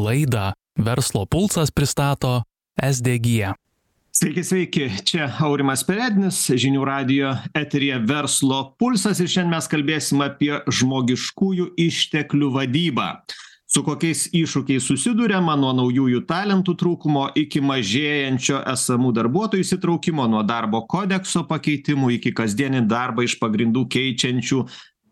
Laidą Verslo pulsas pristato SDG. Sveiki, sveiki, čia Aurimas Perednis, žinių radio eterija Verslo pulsas ir šiandien mes kalbėsim apie žmogiškųjų išteklių vadybą. Su kokiais iššūkiais susidurėma nuo naujųjų talentų trūkumo iki mažėjančio esamų darbuotojų įsitraukimo, nuo darbo kodekso pakeitimų iki kasdienį darbą iš pagrindų keičiančių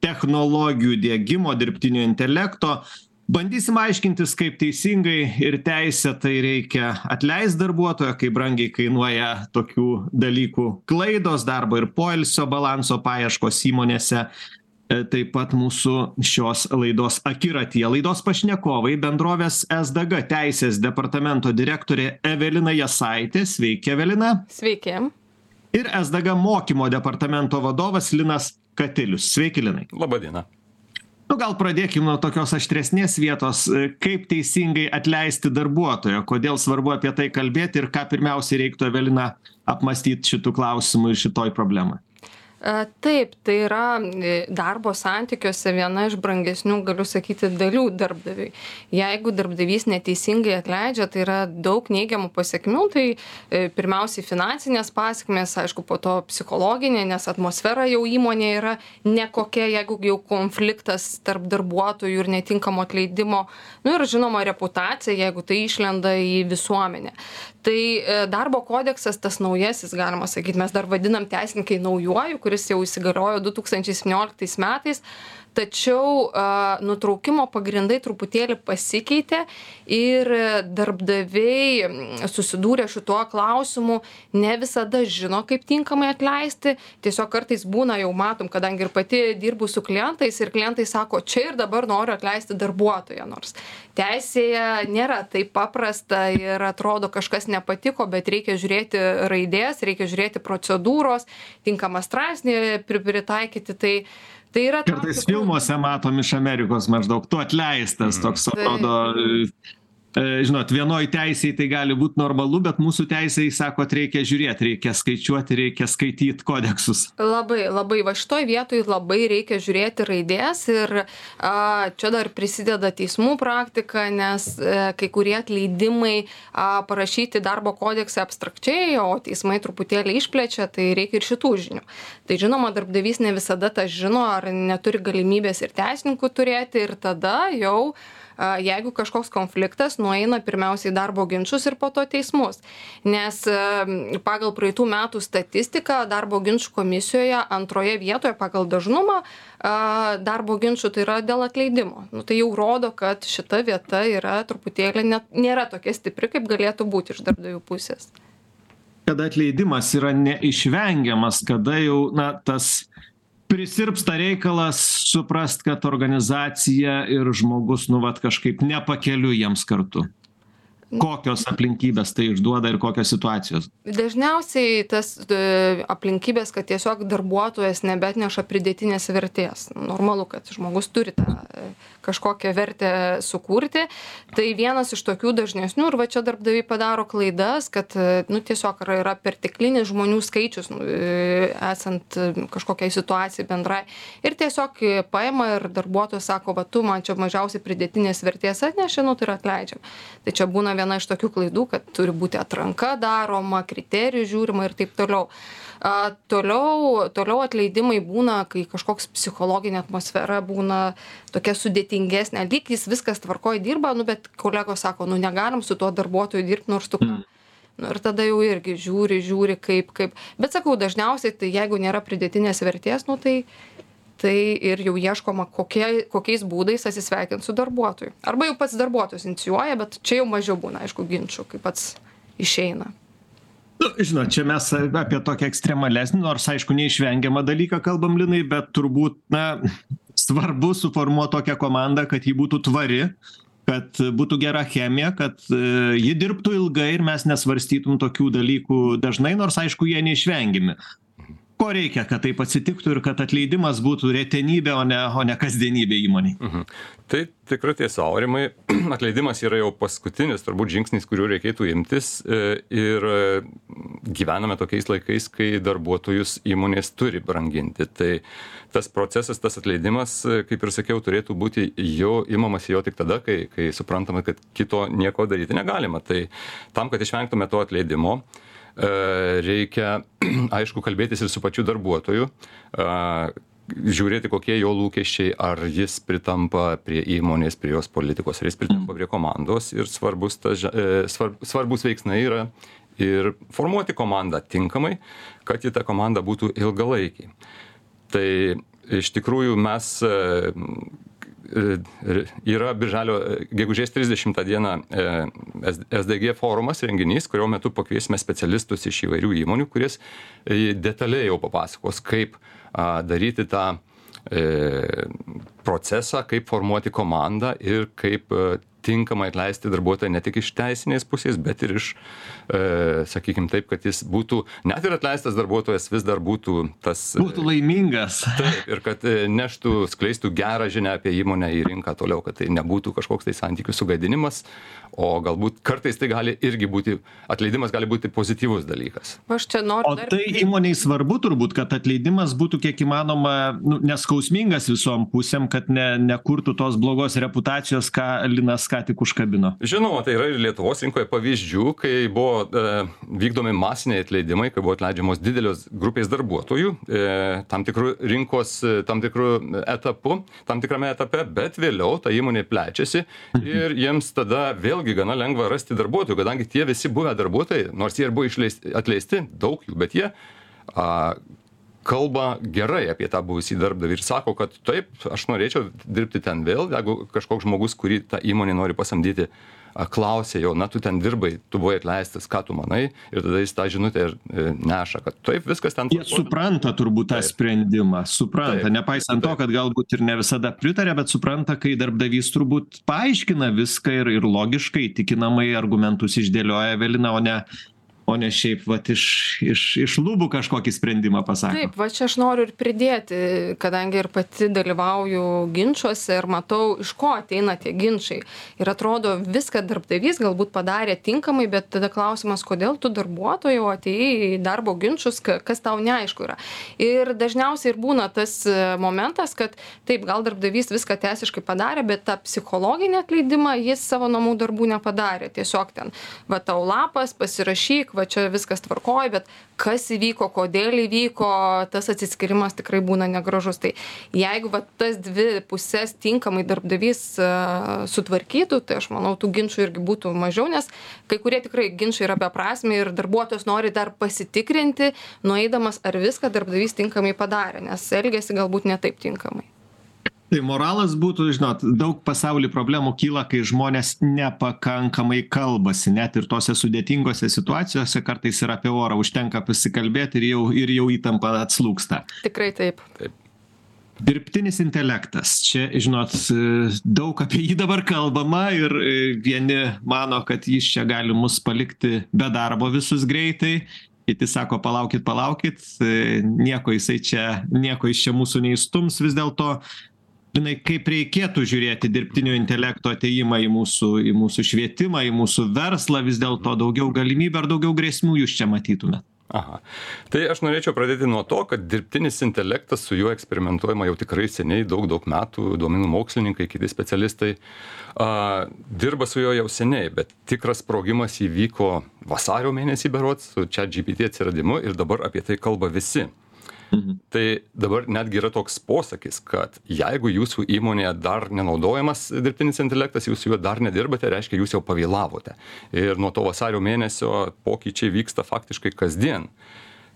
technologijų dėgymo, dirbtinio intelekto, bandysim aiškintis kaip teisingai ir teisėtai reikia atleist darbuotoją kaip brangiai kainuoja tokių dalykų klaidos darbo ir poilsio balanso paieškos įmonėse e, taip pat mūsų šios laidos akiratyje. Laidos pašnekovai bendrovės sdg teisės departamento direktorė evelina jasaitė. Sveiki evelina. Sveiki. ir sdg mokymo departamento vadovas linas katilius. Sveiki linai. Labadiena. Nu gal pradėkim nuo tokios aštresnės vietos e, kaip teisingai atleisti darbuotoją kodėl svarbu apie tai kalbėti ir ką pirmiausiai reiktų evelina apmąstyt šitu klausimu ir šitoj problemoj Taip, tai yra e, darbo santykiuose viena iš brangesnių, galiu sakyti, dalių darbdaviui. Jeigu darbdavys neteisingai atleidžia, tai yra daug neigiamų pasiekmių, tai e, pirmiausiai finansinės pasiekmes, aišku, po to psichologinė, nes atmosfera jau įmonė yra nekokia, jeigu jau konfliktas tarp darbuotojų ir netinkamo atleidimo, nu ir žinoma reputacija, jeigu tai išlenda į visuomenę. Tai darbo kodeksas, tas naujasis, galima sakyti, mes dar vadinam teisininkai naujuoju, kuris jau įsigaliojo 2017 metais, tačiau a, nutraukimo pagrindai truputėlį pasikeitė ir darbdaviai susidūrė šituo klausimu, ne visada žino, kaip tinkamai atleisti. Tiesiog kartais būna, jau matom, kadangi ir pati dirbu su klientais ir klientai sako, čia ir dabar noriu atleisti darbuotoją, nors teisėje nėra taip paprasta ir atrodo kažkas nepatiko, bet reikia žiūrėti raidės, reikia žiūrėti procedūros, tinkamą straipsnį pritaikyti. Tai Tai yra kartais filmuose matom iš amerikos maždaug tu atleistas toks atrodo e, žinot vienoj teisėj tai gali būt normalu bet mūsų teisėj sakot reikia žiūrėt reikia skaičiuoti reikia skaityt kodeksus Labai, labai, va šitoj vietoj labai reikia žiūrėti raidės ir a, čia dar prisideda teismų praktika, nes a, kai kurie atleidimai a, parašyti darbo kodekse abstrakčiai, o teismai truputėlį išplečia, tai reikia ir šitų žinių. Tai žinoma, darbdavys ne visada tą žino ar neturi galimybės ir teisininkų turėti ir tada jau jeigu kažkoks konfliktas nueina pirmiausiai darbo ginčius ir po to teismus. Nes pagal praeitų metų statistiką darbo ginčių komisijoje antroje vietoje pagal dažnumą darbo ginčių tai yra dėl atleidimo. Nu, tai jau rodo, kad šita vieta yra truputėlį net, nėra tokia stipri, kaip galėtų būti iš darbdavių pusės. kada atleidimas yra neišvengiamas kada jau na tas prisirpsta reikalas suprast kad organizacija ir žmogus nu vat kažkaip ne pakeliui jiems kartu kokios aplinkybės tai išduoda ir kokios situacijos Dažniausiai tas e, aplinkybės, kad tiesiog darbuotojas nebetneša pridėtinės vertės. Normalu, kad žmogus turi tą e, kažkokią vertę sukurti. Tai vienas iš tokių dažnesnių ir va čia darbdaviai padaro klaidas, kad nu, tiesiog yra, yra perteklinis žmonių skaičius nu, esant kažkokiai situacijai bendrai. Ir tiesiog paima ir darbuotojas sako, va tu man čia mažiausiai pridėtinės vertės atnešė, nu tai ir atleidžiam. Tai čia būna viena iš tokių klaidų, kad turi būti atranka daroma, kriterijų žiūrima ir taip toliau. A, toliau, toliau atleidimai būna, kai kažkoks psichologinė atmosfera būna tokia sudėtingesnė, lyg jis viskas tvarkoja dirba, nu, bet kolegos sako, nu negalim su tuo darbuotoju dirbti, nors tu ką. Nu, ir tada jau irgi žiūri, žiūri kaip, kaip. Bet sakau, dažniausiai, tai jeigu nėra pridėtinės vertės, nu, tai, tai ir jau ieškoma, kokie, kokiais būdais atsisveikinti su darbuotoju. Arba jau pats darbuotojas inicijuoja, bet čia jau mažiau būna, aišku, ginčių, kai pats išeina. nu žinot čia mes apie tokį ekstremalesnį nors aišku neišvengiamą dalyką kalbam linai bet turbūt na svarbu suformuot tokią komandą kad ji būtų tvari kad būtų gera chemija kad e, ji dirbtų ilgai ir mes nesvarstytum tokių dalykų dažnai nors aišku jie neišvengiami ko reikia kad taip atsitiktų ir kad atleidimas būtų retenybė o ne o ne kasdienybė įmonėj mhm. tai tikra tiesa aurimai atleidimas yra jau paskutinis turbūt žingsnis kuriuo reikėtų imtis e, ir e, gyvename tokiais laikais kai darbuotojus įmonės turi branginti. Tai tas procesas tas atleidimas e, kaip ir sakiau turėtų būti jo imamasi jo tik tada kai kai suprantama kad kito nieko daryti negalima. Tai tam kad išvengtume to atleidimo reikia, aišku, kalbėtis ir su pačiu darbuotoju, e, žiūrėti, kokie jo lūkesčiai, ar jis pritampa prie įmonės, prie jos politikos, ar jis pritampa prie komandos ir svarbus, ta, e, svarb, svarbus veiksnai yra ir formuoti komandą tinkamai, kad į tą komandą būtų ilgalaikiai. Tai iš tikrųjų mes E, yra birželio e, gegužės 30 dieną e, SDG forumas renginys, kurio metu pakviesime specialistus iš įvairių įmonių, kuris detaliai jau papasakos, kaip daryti tą procesą, kaip formuoti komandą ir kaip tinkamai atleisti darbuotoją ne tik iš teisinės pusės, bet ir iš, e, sakykime taip, kad jis būtų, net ir atleistas darbuotojas vis dar būtų tas. E, būtų laimingas. Taip, ir kad e, neštų, skleistų gerą žinią apie įmonę į rinką toliau, kad tai nebūtų kažkoks tai santykių sugadinimas, o galbūt kartais tai gali irgi būti, atleidimas gali būti pozityvus dalykas. Aš čia noriu. O tai įmoniai svarbu turbūt, kad atleidimas būtų kiek įmanoma nu, neskausmingas visom pusėm, kad ne, nekurtų tos blogos reputacijos, ką Linas ką tik užkabino. Žinoma, tai yra ir Lietuvos rinkoje pavyzdžių, kai buvo e, vykdomi masiniai atleidimai, kai buvo atleidžiamos didelios grupės darbuotojų e, tam tikrų rinkos, e, tam tikrų etapų, tam tikrame etape, bet vėliau ta įmonė plečiasi ir jiems tada vėlgi gana lengva rasti darbuotojų, kadangi tie visi buvę darbuotojai, nors jie ir buvo išleisti, atleisti, daug jų, bet jie a, kalba gerai apie tą buvusį darbdavį ir sako, kad taip, aš norėčiau dirbti ten vėl, jeigu kažkoks žmogus, kurį ta įmonė nori pasamdyti, klausė jo, na tu ten dirbai, tu buvai atleistas, ką tu manai, ir tada jis tą žinutę ir e, neša, kad taip, viskas ten. Jie supranta turbūt tą taip. sprendimą, supranta, taip. nepaisant taip. to, kad galbūt ir ne visada pritarė, bet supranta, kai darbdavys turbūt paaiškina viską ir, ir logiškai, tikinamai argumentus išdėlioja Evelina, o ne o ne šiaip vat iš iš iš lubų kažkokį sprendimą pasako. Taip va čia aš noriu ir pridėti kadangi ir pati dalyvauju ginčuose ir matau iš ko ateina tie ginčai. Ir atrodo viską darbdavys galbūt padarė tinkamai bet tada klausimas kodėl tu darbuotojau atėjai į darbo ginčus kas tau neaišku yra. Ir dažniausiai ir būna tas e, momentas kad taip gal darbdavys viską teisiškai padarė bet tą psichologinį atleidimą jis savo namų darbų nepadarė. Tiesiog ten va tau lapas pasirašyk va čia viskas tvarkoj bet kas įvyko kodėl įvyko tas atsiskyrimas tikrai būna negražus. Tai jeigu va tas dvi puses tinkamai darbdavys e, sutvarkytų tai aš manau tų ginčų irgi būtų mažiau nes kai kurie tikrai ginčai yra beprasmiai ir darbuotojas nori dar pasitikrinti nueidamas ar viską darbdavys tinkamai padarė nes elgiasi galbūt ne taip tinkamai tai moralas būtų žinot daug pasauly problemų kyla kai žmonės nepakankamai kalbasi. Net ir tose sudėtingose situacijose kartais ir apie orą užtenka pasikalbėt ir jau ir jau įtampa atslūgsta. Tikrai taip. Taip. Dirbtinis intelektas. Čia žinot daug apie jį dabar kalbama ir e, vieni mano kad jis čia gali mus palikti be darbo visus greitai. Kiti sako palaukit palaukit e, nieko jisai čia nieko jis čia mūsų neįstums vis dėlto linai kaip reikėtų žiūrėti dirbtinio intelekto atėjimą į mūsų į mūsų švietimą į mūsų verslą vis dėlto daugiau galimybių ar daugiau grėsmių jūs čia matytumėt? Aha. Tai aš norėčiau pradėti nuo to kad dirbtinis intelektas su juo eksperimentuojama jau tikrai seniai daug daug metų duomenų mokslininkai kiti specialistai a, dirba su juo jau seniai bet tikras sprogimas įvyko vasario mėnesį berods su chat gpt atsiradimu ir dabar apie tai kalba visi Mhm. Tai dabar netgi yra toks posakis, kad jeigu jūsų įmonėje dar nenaudojamas dirbtinis intelektas, jūs juo dar nedirbate, reiškia, jūs jau pavėlavote. Ir nuo to vasario mėnesio pokyčiai vyksta faktiškai kasdien.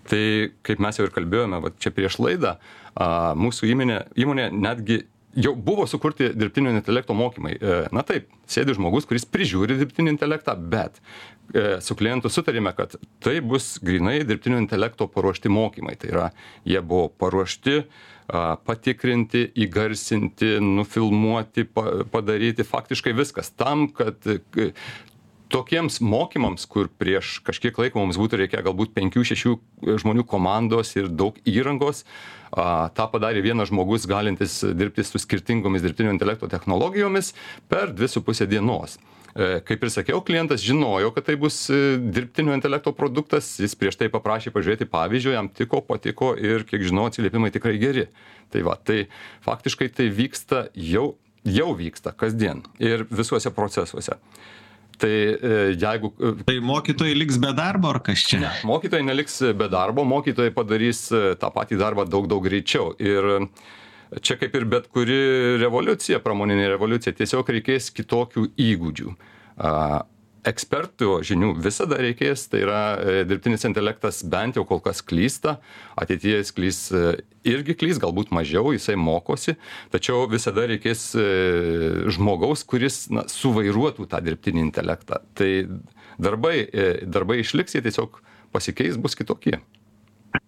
Tai kaip mes jau ir kalbėjome, va, čia prieš laidą, a, mūsų įmonė, įmonė netgi jau buvo sukurti dirbtinio intelekto mokymai. E, na taip, sėdi žmogus, kuris prižiūri dirbtinį intelektą, bet su klientu sutarėme, kad tai bus grinai dirbtinio intelekto paruošti mokymai. Tai yra, jie buvo paruošti, patikrinti, įgarsinti, nufilmuoti, padaryti. Faktiškai viskas. Tam, kad tokiems mokymams kur prieš kažkiek laiko mums būtų reikėję galbūt penkių šešių žmonių komandos ir daug įrangos a tą padarė vienas žmogus galintis dirbti su skirtingomis dirbtinio intelekto technologijomis per dvi su puse dienos. e, kaip ir sakiau klientas žinojo kad tai bus e, dirbtinio intelekto produktas jis prieš tai paprašė pažiūrėti pavyzdžio jam tiko patiko ir kiek žinau atsiliepimai tikrai geri tai va tai faktiškai tai vyksta jau jau vyksta kasdien ir visuose procesuose Tai e, jeigu. E, tai mokytojai liks be darbo ar kas čia? Ne, mokytojai neliks be darbo, mokytojai padarys e, tą patį darbą daug, daug greičiau. Ir čia kaip ir bet kuri revoliucija, pramoninė revoliucija, tiesiog reikės kitokių įgūdžių ekspertų žinių visada reikės, tai yra e, dirbtinis intelektas bent jau kol kas klysta, ateityje jis klys e, irgi klys, galbūt mažiau, jisai mokosi, tačiau visada reikės e, žmogaus, kuris na, suvairuotų tą dirbtinį intelektą. Tai darbai, darbai išliks, jie tiesiog pasikeis, bus kitokie.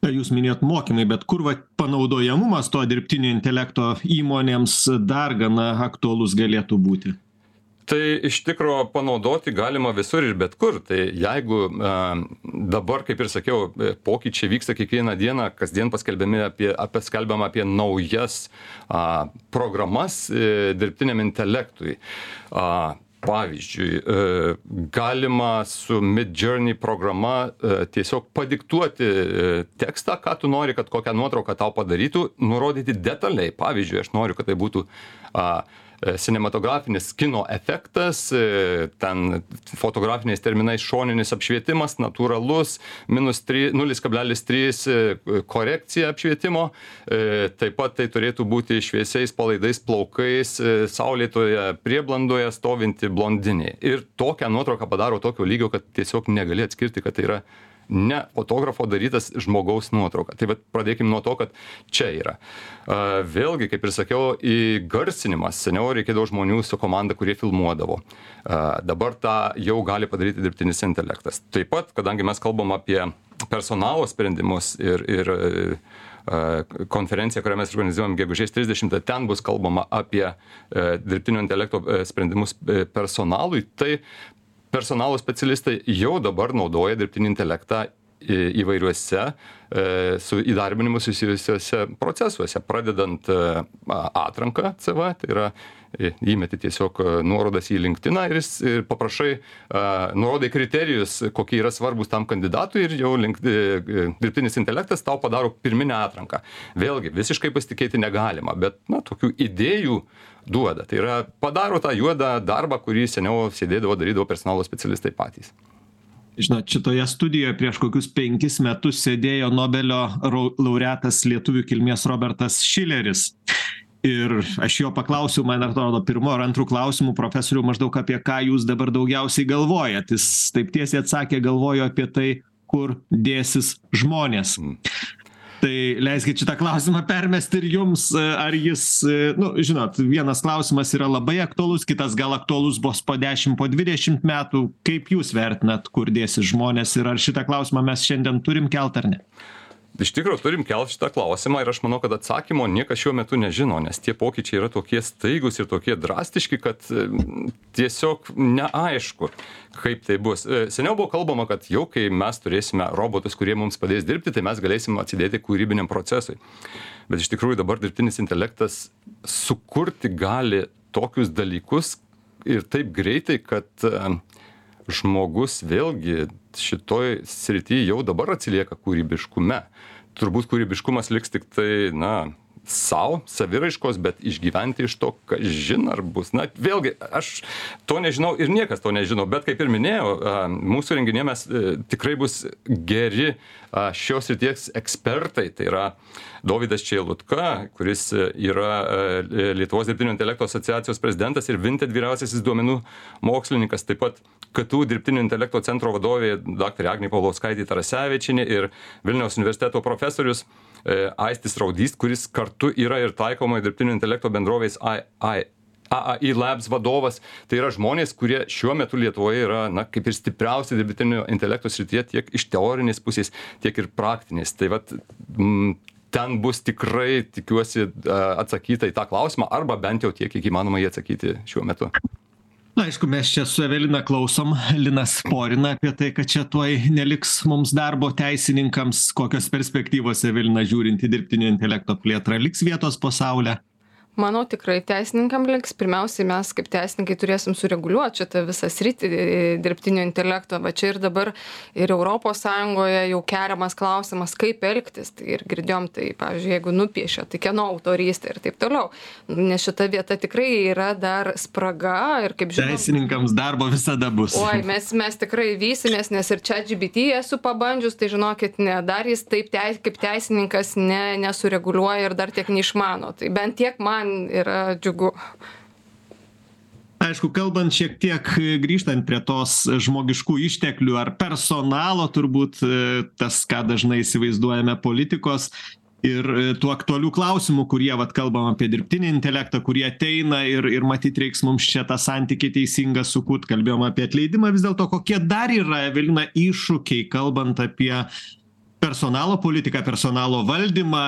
Jūs minėjot mokymai, bet kur va, panaudojamumas to dirbtinio intelekto įmonėms dar gana aktuolus galėtų būti? tai iš tikro panaudoti galima visur ir bet kur tai jeigu a dabar kaip ir sakiau pokyčiai vyksta kiekvieną dieną kasdien paskelbiami apie apie skelbiama apie naujas a programas e, dirbtiniam intelektui a pavyzdžiui e, galima su midjourney programa tiesiog padiktuoti tekstą ką tu nori kad kokią nuotrauką tau padarytų nurodyti detaliai. Pavyzdžiui aš noriu kad tai būtų a E, sinematografinis kino efektas, e, ten fotografiniais terminais šoninis apšvietimas, natūralus, minus 0,3 e, korekcija apšvietimo, taip pat tai turėtų būti šviesiais palaidais plaukais, saulėtoje prieblandoje stovinti blondinė. Ir tokią nuotrauką padaro tokio lygio, kad tiesiog negali atskirti, kad tai yra ne fotografo darytas žmogaus nuotrauka. Tai bet pradėkim nuo to, kad čia yra. Vėlgi, kaip ir sakiau, įgarsinimas. Seniau reikėdavo žmonių su komanda, kurie filmuodavo. Dabar tą jau gali padaryti dirbtinis intelektas. Taip pat, kadangi mes kalbam apie personalo sprendimus ir, ir konferencija, kurią mes organizuojam gegužės 30, ten bus kalbama apie e, dirbtinio intelekto e, sprendimus e, personalui, tai personalo specialistai jau dabar naudoja dirbtinį intelektą įvairiuose e, su įdarbinimu susijusiuose procesuose, pradedant e, atranką CV, tai yra e, įmeti tiesiog nuorodas į LinkedIn ir, jis, ir paprašai, nurodai kriterijus, kokie yra svarbus tam kandidatui ir jau link, dirbtinis intelektas tau padaro pirminę atranką. Vėlgi, visiškai pasitikėti negalima, bet na, tokių idėjų duoda. Tai yra padaro tą juodą darbą, kurį seniau sėdėdavo, darydavo personalo specialistai patys. Žinot, šitoje studijoje prieš kokius penkis metus sėdėjo Nobelio laureatas lietuvių kilmės Robertas Šileris. Ir aš jo paklausiau, man atrodo, pirmo ar antrų klausimų profesorių maždaug apie ką jūs dabar daugiausiai galvojat. Jis taip tiesiai atsakė, galvoju apie tai, kur dėsis žmonės. Tai leiskit šitą klausimą permesti ir jums ar jis nu žinot vienas klausimas yra labai aktualus kitas gal aktualus bus po dešim po dvidešimt metų. Kaip jūs vertinat kur dėsis žmonės ir ar šitą klausimą mes šiandien turim kelt ar ne iš tikro turim kelt šitą klausimą ir aš manau kad atsakymo niekas šiuo metu nežino nes tie pokyčiai yra tokie staigūs ir tokie drastiški kad tiesiog neaišku kaip tai bus. E, seniau buvo kalbama kad jau kai mes turėsime robotus kurie mums padės dirbti tai mes galėsim atsidėti kūrybiniam procesui. Bet iš tikrųjų dabar dirbtinis intelektas sukurti gali tokius dalykus ir taip greitai kad žmogus vėlgi šitoj srity jau dabar atsilieka kūrybiškume. Turbūt kūrybiškumas liks tiktai na sau saviraiškos bet išgyventi iš to kažin ar bus. Na vėlgi aš to nežinau ir niekas to nežino bet kaip ir minėjau mūsų renginyje mes e, tikrai bus geri šios srities ekspertai. Tai yra dovydas čeilutka kuris yra e, lietuvos dirbtinio intelekto asociacijos prezidentas ir vinted vyriausiasis duomenų mokslininkas. Taip pat ktu dirbtinio intelekto centro vadovė daktarė agnė paulauskaitė tarasevičienė ir vilniaus universiteto profesorius E, Aistis Raudys, kuris kartu yra ir taikomojo dirbtinio intelekto bendrovės AI. AAI Labs vadovas, tai yra žmonės, kurie šiuo metu Lietuvoje yra, na, kaip ir stipriausi dirbtinio intelekto srityje tiek iš teorinės pusės, tiek ir praktinės. Tai vat, m, ten bus tikrai, tikiuosi, atsakyta į tą klausimą, arba bent jau tiek, kiek įmanoma jį atsakyti šiuo metu. Aišku mes čia su evelina klausom linas porina apie tai kad čia tuoj neliks mums darbo teisininkams. Kokios perspektyvos evelina žiūrint į dirbtinio intelekto plėtrą? Liks vietos po saule manau tikrai teisininkam liks. Pirmiausiai mes kaip teisininkai turėsim sureguliuot šitą visą sritį e, dirbtinio intelekto. Va čia ir dabar ir europos sąjungoje jau keliamas klausimas kaip elgtis. Tai ir girdėjom tai pavyzdžiui jeigu nupiešia tai kieno autorystė ir taip toliau. Nes šita vieta tikrai yra dar spraga ir kaip žinom teisininkams darbo visada bus. Oi mes mes tikrai vysimės nes ir chatgpt esu pabandžius tai žinokit ne dar jis taip teis kaip teisininkas ne nesureguliuoja ir dar tiek neišmano. Tai bent tiek man man yra džiugu. Aišku, kalbant šiek tiek grįžtant prie tos žmogiškų išteklių ar personalo, turbūt e, tas, ką dažnai įsivaizduojame politikos ir e, tų aktualių klausimų, kurie, vad, kalbam apie dirbtinį intelektą, kurie ateina ir, ir matyt, reiks mums čia tą santykį teisingą sukūt, kalbėjom apie atleidimą, vis dėlto kokie dar yra, Evelina, iššūkiai, kalbant apie personalo politiką personalo valdymą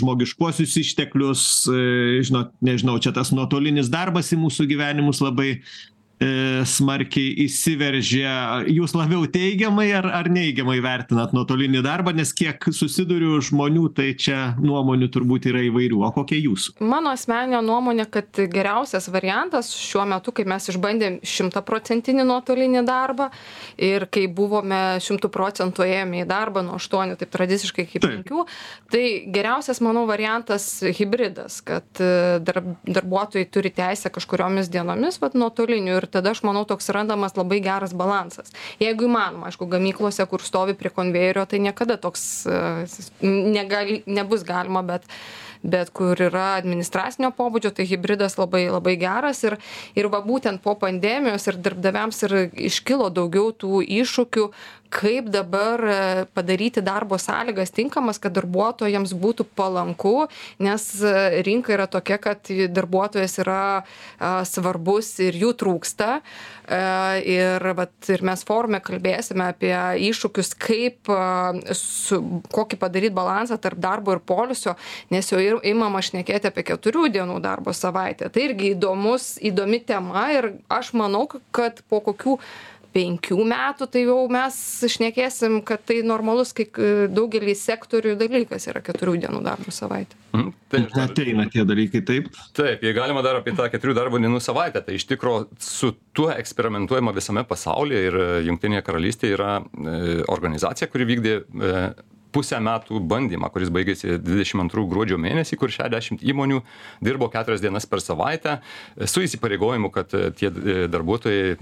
žmogiškuosius išteklius žinot nežinau čia tas nuotolinis darbas į mūsų gyvenimus labai e, smarkiai įsiveržė. Jūs labiau teigiamai ar ar neigiamai vertinat nuotolinį darbą? Nes kiek susiduriu žmonių tai čia nuomonių turbūt yra įvairių. O kokia jūsų? Mano asmeninė nuomonė kad geriausias variantas šiuo metu kai mes išbandėm šimtaprocentinį nuotolinį darbą ir kai buvome šimtu procentų ėjome į darbą nuo aštuonių taip tradiciškai iki penkių tai geriausias manau variantas hibridas kad e, darb darbuotojai turi teisę kažkuriomis dienomis vat nuotoliniu ir tada aš manau toks randamas labai geras balansas. Jeigu įmanoma aišku gamyklose kur stovi prie konvejerio tai niekada toks e, negali nebus galima bet bet kur yra administracinio pobūdžio tai hibridas labai labai geras. Ir ir va būtent po pandemijos ir darbdaviams ir iškilo daugiau tų iššūkių kaip dabar e, padaryti darbo sąlygas tinkamas kad darbuotojams būtų palanku nes e, rinka yra tokia kad darbuotojas yra svarbus ir jų trūksta. E, ir vat ir mes forume kalbėsime apie iššūkius kaip su kokį padaryt balansą tarp darbo ir poilsio nes jau ir imama šnekėti apie keturių dienų darbo savaitę. Tai irgi įdomus įdomi tema ir aš manau kad po kokių penkių metų tai jau mes šnekėsim kad tai normalus kai daugely sektorių dalykas yra keturių dienų darbo savaitė mhm. taip ateina tie dalykai taip taip jei galima dar apie tą keturių darbo dienų savaitę tai iš tikro su tuo eksperimentuojama visame pasaulyje ir jungtinėje karalystėje yra e, organizacija kuri vykdė e, pusę metų bandymą kuris baigėsi dvidešim antrų gruodžio mėnesį kur šešiasdešimt įmonių dirbo keturias dienas per savaitę su įsipareigojimu kad tie darbuotojai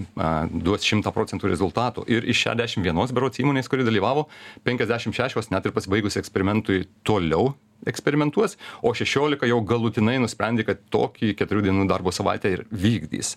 duos šimtą procentų rezultatų. Ir iš šešiasdešim vienos berods įmonės kuri dalyvavo penkiasdešim šešios net ir pasibaigus eksperimentui toliau eksperimentuos o šešiolika jau galutinai nusprendė kad tokį keturių dienų darbo savaitę ir vykdys.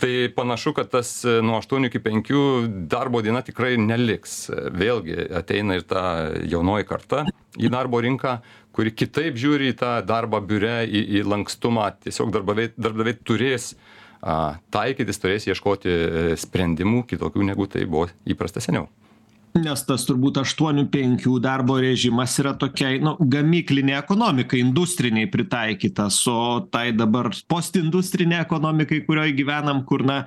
Tai panašu kad tas e, nuo aštuonių iki penkių darbo diena tikrai neliks. Vėlgi ateina ir ta jaunoji karta į darbo rinką kuri kitaip žiūri į tą darbą biure į į lankstumą. Tiesiog darbdaviai darbdaviai turės a taikytis turės ieškoti e, sprendimų kitokių negu tai buvo įprasta seniau nes tas turbūt aštuonių penkių darbo režimas yra tokiai nu gamyklinei ekonomikai industrinei pritaikytas o tai dabar postindustrinei ekonomikai kurioj gyvenam kur na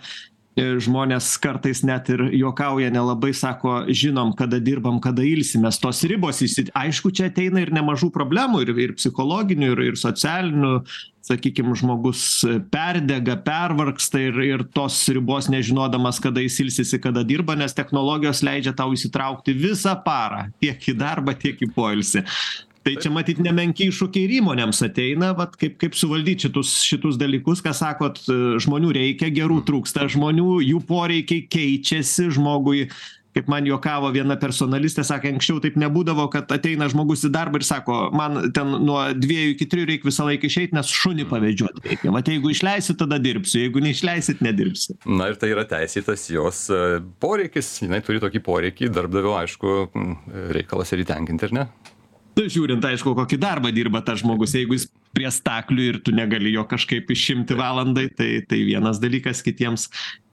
e, žmonės kartais net ir juokauja nelabai sako žinom kada dirbam kada ilsimės. Tos ribos išsi aišku čia ateina ir nemažų problemų ir ir psichologinių ir ir socialinių. Sakykim žmogus perdega pervargsta ir ir tos ribos nežinodamas kada jis ilsisi kada dirba nes technologijos leidžia tau įsitraukti visą parą. Tiek į darbą tiek į poilsį tai čia matyt nemenki iššūkiai ir įmonėms ateina vat kaip kaip suvaldyt šitus šitus dalykus ką sakot žmonių reikia gerų trūksta žmonių jų poreikiai keičiasi žmogui. Kaip man juokavo viena personalistė sakė anksčiau taip nebūdavo kad ateina žmogus į darbą ir sako man ten nuo dviejų iki trijų reik visą laiką išeit nes šunį pavedžiot reikia. Vat jeigu išleisit tada dirbsiu jeigu neišleisit nedirbsiu. Na ir tai yra teisėtas jos e, poreikis jinai turi tokį poreikį darbdavio aišku reikalas ir jį tenkinti ar ne nu žiūrint aišku kokį darbą dirba tas žmogus jeigu jis prie staklių ir tu negali jo kažkaip išimti valandai tai tai vienas dalykas kitiems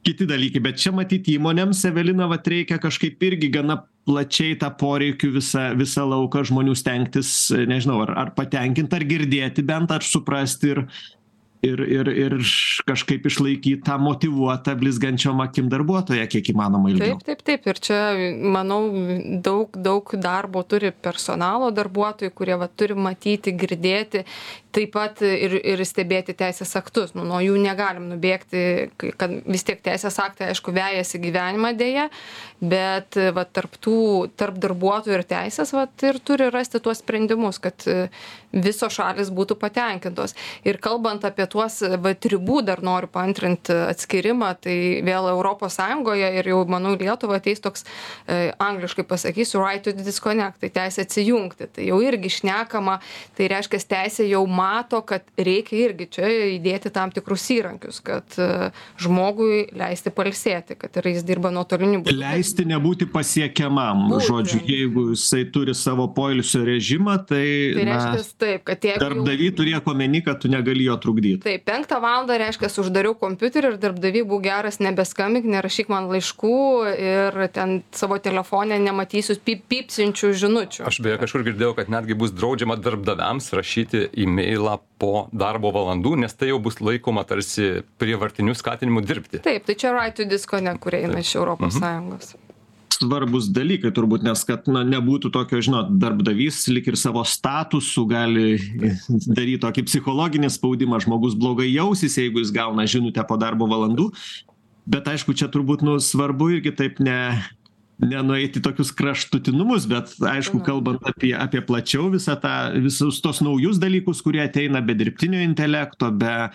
kiti dalykai. Bet čia matyt įmonėms evelina vat reikia kažkaip irgi gana plačiai tą poreikių visą visą lauką žmonių stengtis nežinau ar ar patenkint ar girdėti bent ar suprasti ir ir ir ir kažkaip išlaikyt tą motyvuotą blizgančiom akim darbuotoją kiek įmanoma ilgiau. Taip taip. Ir čia manau daug daug darbo turi personalo darbuotojai kurie va turi matyti girdėti taip pat ir ir stebėti teisės aktus. Nu nuo jų negalim nubėgti kad vis tiek teisės aktai aišku vejasi gyvenimą deja bet va tarp tų tarp darbuotojų ir teisės vat ir turi rasti tuos sprendimus kad visos šalys būtų patenkintos. Ir kalbant apie tuos vat ribų dar noriu paantrint atskyrimą tai vėl europos sąjungoje ir jau manau į lietuvą ateis toks e, angliškai pasakysiu right to disconnect tai teisė atsijungti. Tai jau irgi šnekama tai reiškias teisė jau mato kad reikia irgi čia įdėti tam tikrus įrankius kad e, žmogui leisti pailsėti kad ir jis dirba nuotoliniu būdu. Leisti nebūti pasiekiamam. Būtent. žodžiu jeigu jisai turi savo poilsio režimą tai tai na reiškias taip kad jeigu jau- darbdavy turėk omeny kad tu negali jo trukdyt. Taip penktą valandą reiškias uždariau kompiuterį ir darbdavy būk geras nebeskambink nerašyk man laiškų ir ten savo telefone nematysiu pyp pypsinčių žinučių. Aš beje kažkur girdėjau, kad netgi bus draudžiama darbdaviams rašyti e-mailą po darbo valandų, nes tai jau bus laikoma tarsi prievartiniu skatinimu dirbti. taip tai čia right to disconnect kurie eina iš europos sąjungos. Svarbūs dalykai turbūt nes kad na nebūtų tokio žinot darbdavys lyg ir savo statusu gali daryt tokį psichologinį spaudimą žmogus blogai jausis jeigu jis gauna žinutę po darbo valandų. Bet aišku čia turbūt nu svarbu irgi taip ne nenueit į tokius kraštutinumus bet aišku Mhm. kalbant apie apie plačiau visą tą visus tuos naujus dalykus kurie ateina be dirbtinio intelekto be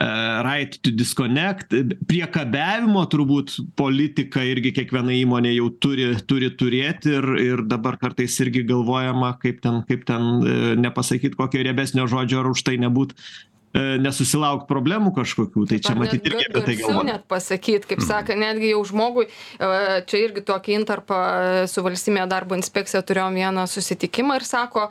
e, right to disconnect priekabiavimo turbūt politika irgi kiekviena įmonė jau turi turi turėti ir ir dabar kartais irgi galvojama kaip ten kaip ten e, nepasakyt kokio riebesnio žodžio ar už tai nebūt nesusilaukt problemų kažkokių tai čia matyt irgi apie tai galvot net pasakyt kaip sakant netgi jau žmogui e, čia irgi tokį intarpą e, su valstybine darbo inspekcija turėjom vieną susitikimą ir sako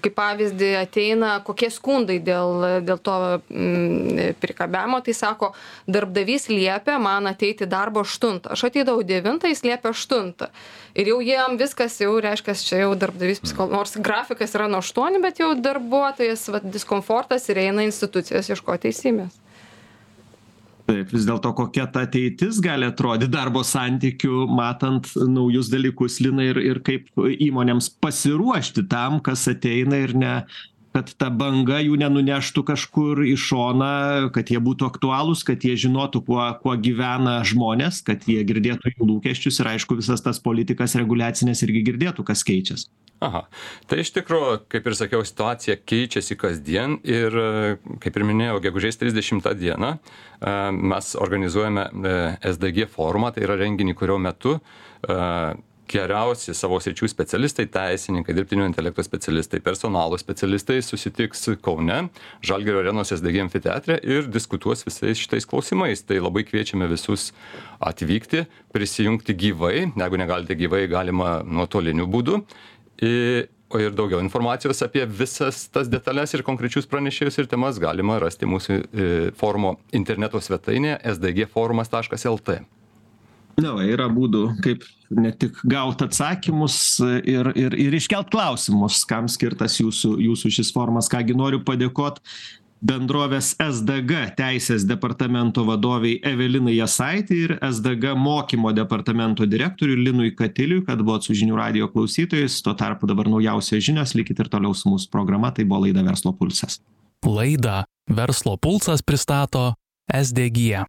kaip pavyzdį ateina kokie skundai dėl dėl to mm, priekabiavimo. Tai sako darbdavys liepia man ateiti darbą aštuntą. Aš ateidavau devintą jis liepia aštuntą. Ir jau jiem viskas jau reiškias čia jau darbdavys psicho nors grafikas yra nuo aštuonių bet jau darbuotojas vat diskomfortas ir eina institucijas ieškot teisybės taip vis dėlto kokia ta ateitis gali atrodyt darbo santykių matant naujus dalykus linai ir ir kaip įmonėms pasiruošti tam kas ateina ir ne kad ta banga jų nenuneštų kažkur į šoną kad jie būtų aktualūs kad jie žinotų kuo kuo gyvena žmonės kad jie girdėtų jų lūkesčius ir aišku visas tas politikas reguliacines irgi girdėtų kas keičias Aha. Tai iš tikrųjų, kaip ir sakiau, situacija keičiasi kasdien ir, kaip ir minėjau, gegužės 30 dieną e, mes organizuojame e, SDG forumą, tai yra renginį, kurio metu e, geriausi savo sričių specialistai, teisininkai, dirbtinio intelekto specialistai, personalo specialistai susitiks Kaune, Žalgerio arenos SDG amfiteatre ir diskutuos visais šitais klausimais. Tai labai kviečiame visus atvykti, prisijungti gyvai, jeigu negalite gyvai, galima nuotoliniu būdu. I- O ir daugiau informacijos apie visas tas detalės ir konkrečius pranešėjus ir temas galima rasti mūsų e, forumo interneto svetainėje sdgforumas.lt. Na, va, yra būdų, kaip ne tik gauti atsakymus ir, ir, ir iškelt klausimus, kam skirtas jūsų, jūsų šis formas. Kągi noriu padėkoti bendrovės SDG teisės departamento vadoviai Evelinai Jasaitį ir SDG mokymo departamento direktoriui Linui Katiliui, kad buvot su žinių radio klausytojais. Tuo tarpu dabar naujausios žinios, likit ir toliau su mūsų programa, tai buvo laida Verslo pulsas. Laidą Verslo pulsas pristato SDG.